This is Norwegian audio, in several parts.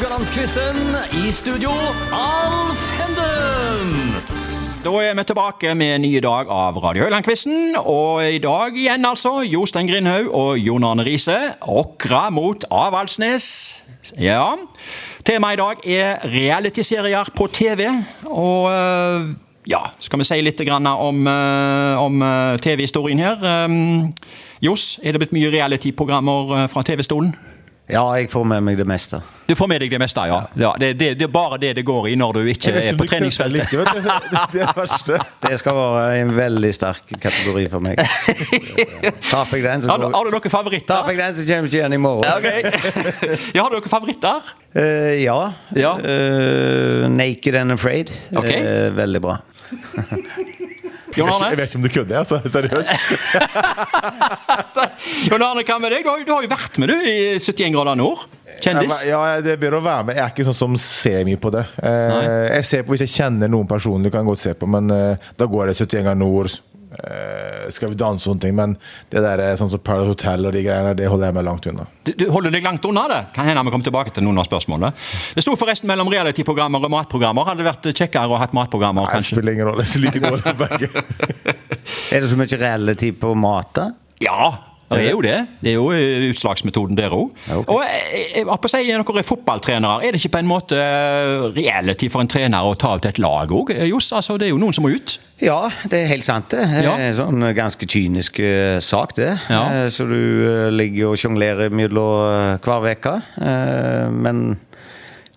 Rogalandsquizen. I studio, Alf Henden. Da er vi tilbake med en ny dag av Radio Høyland-quizen. Og i dag igjen, altså, Jostein Grindhaug og Jon Arne Riise. Åkra mot Avaldsnes. Ja. Temaet i dag er realityserier på TV. Og øh, ja, skal vi si litt om, øh, om øh, TV-historien her? Johs, er det blitt mye reality-programmer fra TV-stolen? Ja, jeg får med meg det meste. Du får med deg det meste, ja. ja det, det, det, er bare det det går i når du ikke er på treningsfeltet. Det er det verste. Det skal være en veldig sterk kategori for meg. Taper jeg den, så har, du, har du noen favoritter? Taper jeg den, så kommer ikke igjen i morgen. Okay. ja, har du noen favoritter? Uh, ja. ja. Uh, naked and Afraid. Okay. Uh, veldig bra. Jon Arne? Jeg vet ikke om du kødder, altså. Seriøst. Jon Arne, hva med deg? Du har, du har jo vært med du i 71 grader nord. Kjendis. Ja, det bør å være med. Jeg er ikke sånn som ser mye på det. Eh, jeg ser på Hvis jeg kjenner noen personlig, kan jeg godt se på, men eh, da går det 71 grader nord. Eh, skal vi danse og sånne ting, men det der er sånn som Paradise Hotel og de greiene, det holder jeg meg langt unna. Du, du holder deg langt unna det? Kan hende vi kommer tilbake til noen av spørsmålene. Det sto forresten mellom reality-programmer og matprogrammer. Hadde det vært kjekkere å ha hatt matprogrammer, Nei, det kanskje? spiller ingen rolle. Jeg liker dårlig begge. Er det så mye reality på mat, da? Ja, det er jo det. Det er jo eh, utslagsmetoden der òg. Ja, okay. Og jeg, jeg, jeg, dere er fotballtrenere, er det ikke på en måte eh, reality for en trener å ta ut et lag òg? Johs, altså, det er jo noen som må ut. Ja, det er helt sant, det. Ja. Sånn ganske kynisk eh, sak, det. Ja. Eh, Så du eh, ligger og sjonglerer mellom eh, hver uke. Eh, Men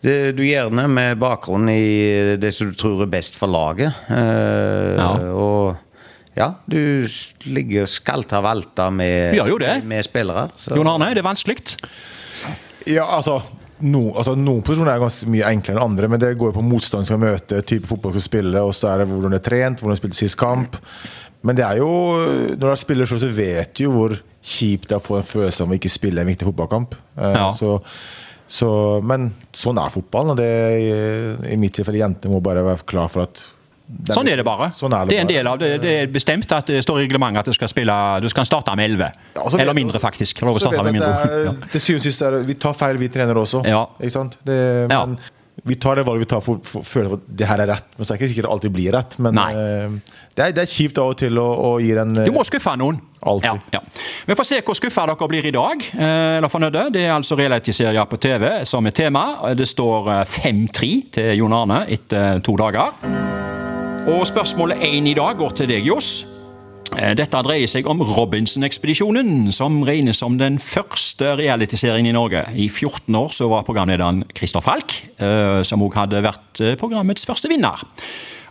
det, du gjør det med bakgrunn i det som du tror er best for laget. Eh, Ja. Og ja, du ligger og skalter og valter med, Du jo det. med spillere. Så. Jon Arne, er det vanskelig? Ja, altså, no, altså Noen posisjoner er ganske mye enklere enn andre, men det går jo på motstand som skal møte, type fotball skal spille, og så er det hvordan det er trent, hvordan det spilte sist kamp. Men det er jo, når du er spiller selv, så vet du jo hvor kjipt det er å få en følelse av å ikke spille en viktig fotballkamp. Eh, Ja. Så, så, men sånn er fotballen, og det i mitt tilfelle jenter må bare være klar for at Sånn er det bare. Sånn er det det er en bare. del av det. Det er bestemt at det står i reglementet at du skal spille Du skal starte med 11. Ja, Eller mindre, faktisk. Lov å starte med mindre. det, Ja. er, til syvende og sist er det, vi tar feil, vi trenere også. Ja. Ikke sant? Det, Ja. men Vi tar det valget vi tar for å føle at det her er rett. Men så er det ikke sikkert det alltid blir rett. Men eh, det, er, det er kjipt av og til å, å gi den eh, Du må skuffe noen. Ja, ja. Vi får se hvor skuffa dere blir i dag. eh, eller fornøyde. Det er altså realityserien på TV som er tema. Det står eh, 5-3 til Jon Arne etter to dager. Og spørsmålet én i dag går til deg, Johs. Eh, Dette dreier seg om Robinson-ekspedisjonen, som regnes som den første realitiseringen i Norge. I 14 år så var programlederen Christer Falk, eh, som òg hadde vært eh, programmets første vinner.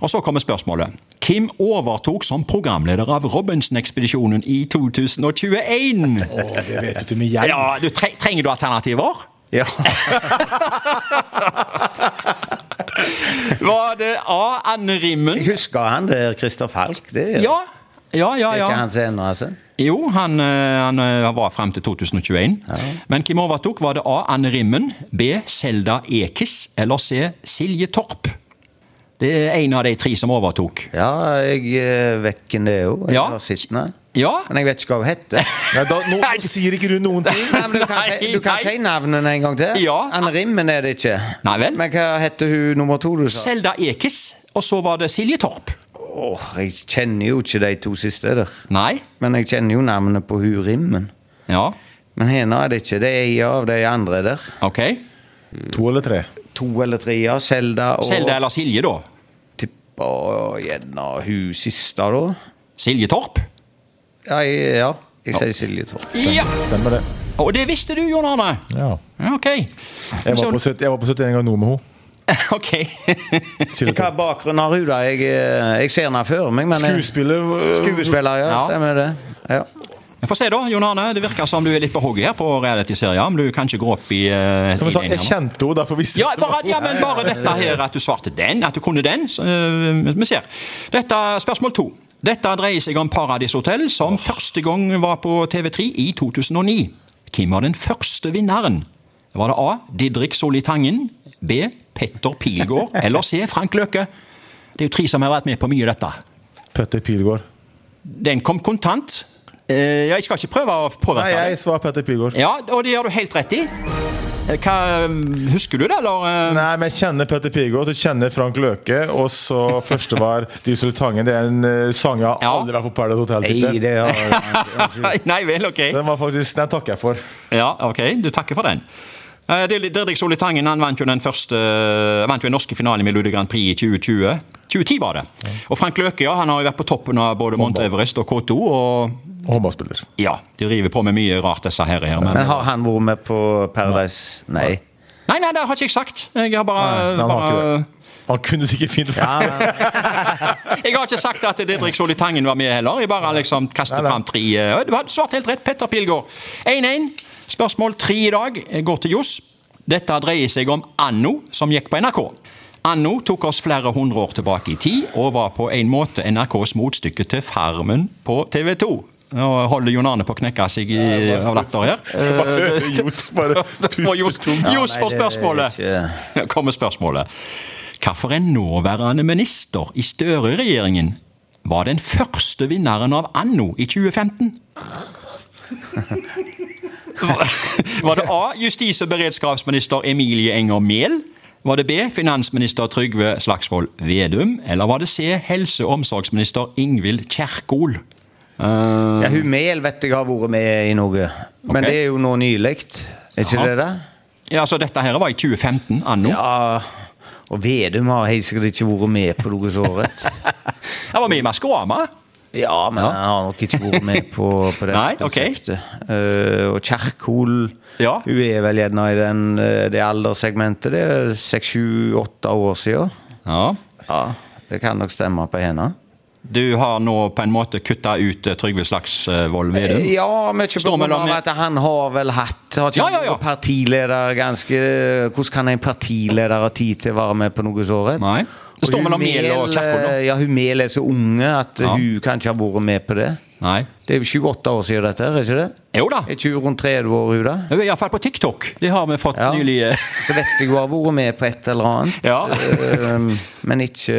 Og så kommer spørsmålet. Hvem overtok som programleder av Robinson-ekspedisjonen i 2021? Å, det vet du med jeg. Ja, du tre Trenger du alternativer? Ja. Var det A. Anne Rimmen? Jeg husker han der, Christer Falk. Det Ja. Ja, ja, det er ikke han senere, altså. Jo, han, eh, han eh, var frem til 2021. Men hvem overtok? Var det A. Anne Rimmen, B. Selda Ekiz eller C. Silje Torp? Det er en av de tre som overtok. Ja, jeg vet hvem det er jo. Ja. Ja, Men jeg vet ikke hva hun heter. Nei, da, nå sier ikke du noen ting. Nei, men Du kan, Nei, si, du kan si navnene en gang til. Ja. Anne Rimmen er det ikke. Nei vel. Men hva heter hun nummer to du sa? Selda Ekes. og så var det Silje Torp. Åh, Jeg kjenner jo ikke de to siste der. Nei? Men jeg kjenner jo navnet på hun Rimmen. Ja, Men henne er det ikke. Det er ei av de andre der. ok. To eller tre? To eller tre, ja. Selda og Selda eller Silje, da? Tipper gjerne hun siste, da. Silje Torp? Ja, jeg- ja. jeg sier Silje Torp. Ja! Stemmer det. Og det visste du, Jon Arne. Ja. Ja, ok. Jeg var på, 70 jeg var på 71 ganger nå med henne. ok. Hva bakgrunn har hun, da? Jeg, eh, jeg ser henne før meg, men jeg- Skuespiller øh, Skuespiller, ja. Ja. Stemmer det. Ja. Vi får se, da. Jon Arne, Det virker som du er litt på hogget her på reality-serien. Om du kanskje går opp i, uh, Som jeg sa, jeg kjente henne, derfor visste Ja, jeg bare, ja, men bare dette her at du svarte den, at du kunne den. Så, øh, vi ser. Dette Spørsmål to. Dette dreier seg om Paradis Hotel, som første gang var på TV3 i 2009. Hvem var den første vinneren? Var det A. Didrik Solli Tangen, B. Petter Pilgaard eller C. Frank Løke? Det er jo tre som har vært med på mye av dette. Petter Pilgaard. Den kom kontant. Eh, jeg skal ikke prøve å påvirke Nei, jeg svarer Petter Pilgaard. Ja, og det gjør du helt rett i. Eh, Hva, husker du det, eller? eh? Nei, men jeg kjenner Petter Pigot, jeg kjenner Frank Løke, og så første var Diesel Tangen. Det er en eh, sang jeg Ja. aldri har på Paradise Hotel. Nei, det har Nei vel, ok. Den var faktisk, den takker jeg for. Ja, ok, du takker for den. Eh, Didrik Solli Tangen han vant jo den første vant jo den norske finalen i Melodi Grand Prix i 2020. 2010 var det. Og Frank Løke ja, han har jo vært på toppen av både Mount Everest og K2. Og Og håndballspiller. ja, de driver på med mye rart, disse her. her men, Men har han vært med på Paradise? Nei. Nei, nei, det har ikke jeg sagt. Jeg har bare, Nei, han har bare ikke. Han kunne sikkert fint vært Jeg har ikke sagt at Didrik Solli Tangen var med heller. Jeg bare liksom kastet Nei, nei. fram tre. eh, Du hadde svart helt rett, Petter Pilgaard. 1-1. Spørsmål tre i dag går til Johs. Dette dreier seg om Anno, som gikk på NRK. Anno tok oss flere hundre år tilbake i tid, og var på en måte NRKs motstykke til Farmen på TV 2. Nå holder Jon Arne på å knekke seg i, av latter her. Eh, Johs bare var Johs puster tungt. Johs får spørsmålet. kommer spørsmålet. Hvilken nåværende minister i Støre-regjeringen var den første vinneren av Anno i 2015? Var det A. Justis- og beredskapsminister Emilie Enger Mehl? Var det B. Finansminister Trygve Slagsvold Vedum? Eller var det C. Helse- og omsorgsminister Ingvild Kjerkol? Uh... Ja, hun Mehl vet jeg har vært med i noe. Men det er jo nå nylig. Er ikke ja. det det? ja, så dette her var i 2015, Anno. Ja, og Vedum har helt sikkert ikke vært med på noe så året. Han var med i Maskorama. Ja, men jeg har nok ikke vært med på, på det Nei, ok. Okay. Uh, og Kjerkol Ja. Hun er vel gjerne i den, eh, det alderssegmentet. Det er seks, sju, åtte år siden. Ja. Ja, det kan nok stemme på henne. Du har nå på en måte kutta ut eh, Trygve Slagsvold Vedum? Eh, Ja, mye på grunn av at han har vel hatt Har Ja, ja, ja. partileder ganske Hvordan kan en partileder ha tid til å være med på noe så rett? Nei. Det står mellom Mehl og Kjerkol, eh, Ja, hun Mehl er så unge at Ja. hun kan ikke ha vært med på det. Nei. Det er jo 28 år siden dette, er ikke det? Jo da. Er ikke hun rundt 30 år, hun da? Iallfall på TikTok. Det har vi fått Ja. nylig. eh. Så vet jeg hun har vært med på et eller annet. Ja. Eh, Men ikke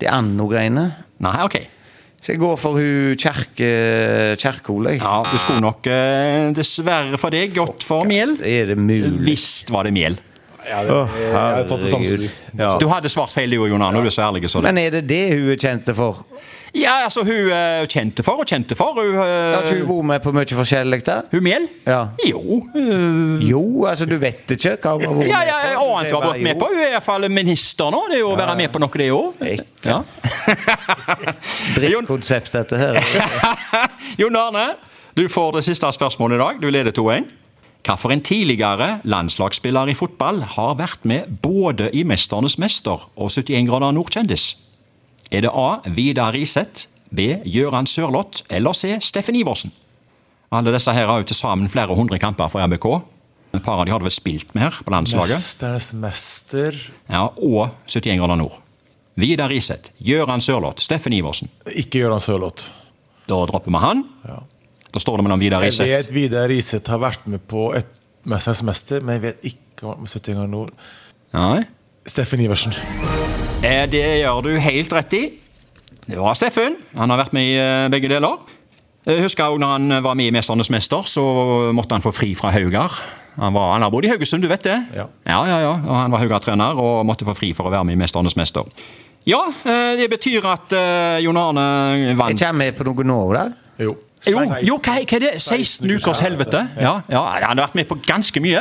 det anno-greiene. Nei, ok. Så jeg går for hun Kjerke, Kjerkol, jeg. Ja, Du skulle nok eh, dessverre for deg gått for Mel. Er det mulig? Visst var det Mel. Ja, det, jeg har tatt det samme som du. Ja. Du hadde svart feil, du, Jon Arne. Du er så ærlig så det. Men er det det hun er kjent for? Ja, altså, hun uh, kjente for og kjente for. Hun, uh, ja, hun vært med på mye forskjellig da? hun Mjell? Ja. Jo. Uh, Jo, altså du vet ikke hva hun har vært ja, ja, med på? annet hun har vært med på. Hun er iallfall minister nå. Det er jo å være med på noe, det òg. Ja. Drittkonsept dette her. Jon Arne, du får det siste spørsmålet i dag. Du leder 2-1. Hvilken tidligere landslagsspiller i fotball har vært med både i 'Mesternes mester' og 71 grader nordkjendis? Er det A. Vidar Riseth, B. Gøran Sørloth eller C. Steffen Iversen? Alle disse her har jo til sammen flere hundre kamper for RBK. Et par av de har du vel spilt med her på landslaget? Mesternes mester Ja, Og 71 grader nord. Vidar Riseth, Gøran Sørloth, Steffen Iversen. Ikke Gøran Sørloth. Da dropper vi han. Da står det mellom Vidar Jeg vet Vidar Riseth har vært med på et Mesternes mester, men jeg vet ikke om 70 grader nord. Nei. Steffen Iversen. Eh, Det gjør du helt rett i. Det var Steffen. Han har vært med i eh, begge deler. Jeg husker også når han var med i 'Mesternes mester', så måtte han få fri fra Haugar. Han, var, han har bodd i Haugesund, du vet det? Ja. ja, ja, ja. Og han var Haugar-trener og måtte få fri for å være med i 'Mesternes mester'. Ja, eh, det betyr at eh, Jon Arne vant. Jeg kommer med på noe nå, da. Jo. Jo, jo hva, hva er det? 16 ukers helvete? Ja, ja, Han har vært med på ganske mye.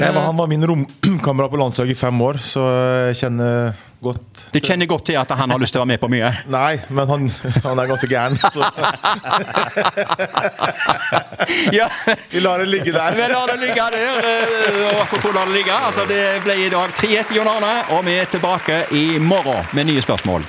Jeg var, han var min romkamerat på landslaget i fem år, så jeg kjenner godt Du kjenner godt til at han har lyst til å være med på mye? Nei, men han, han er ganske gæren. Ja. vi lar det ligge der. Vi lar det ligge der. eh, Og apropos la det ligge. Altså, det ble i dag 3-1 til John Arne, og vi er tilbake i morgen med nye spørsmål.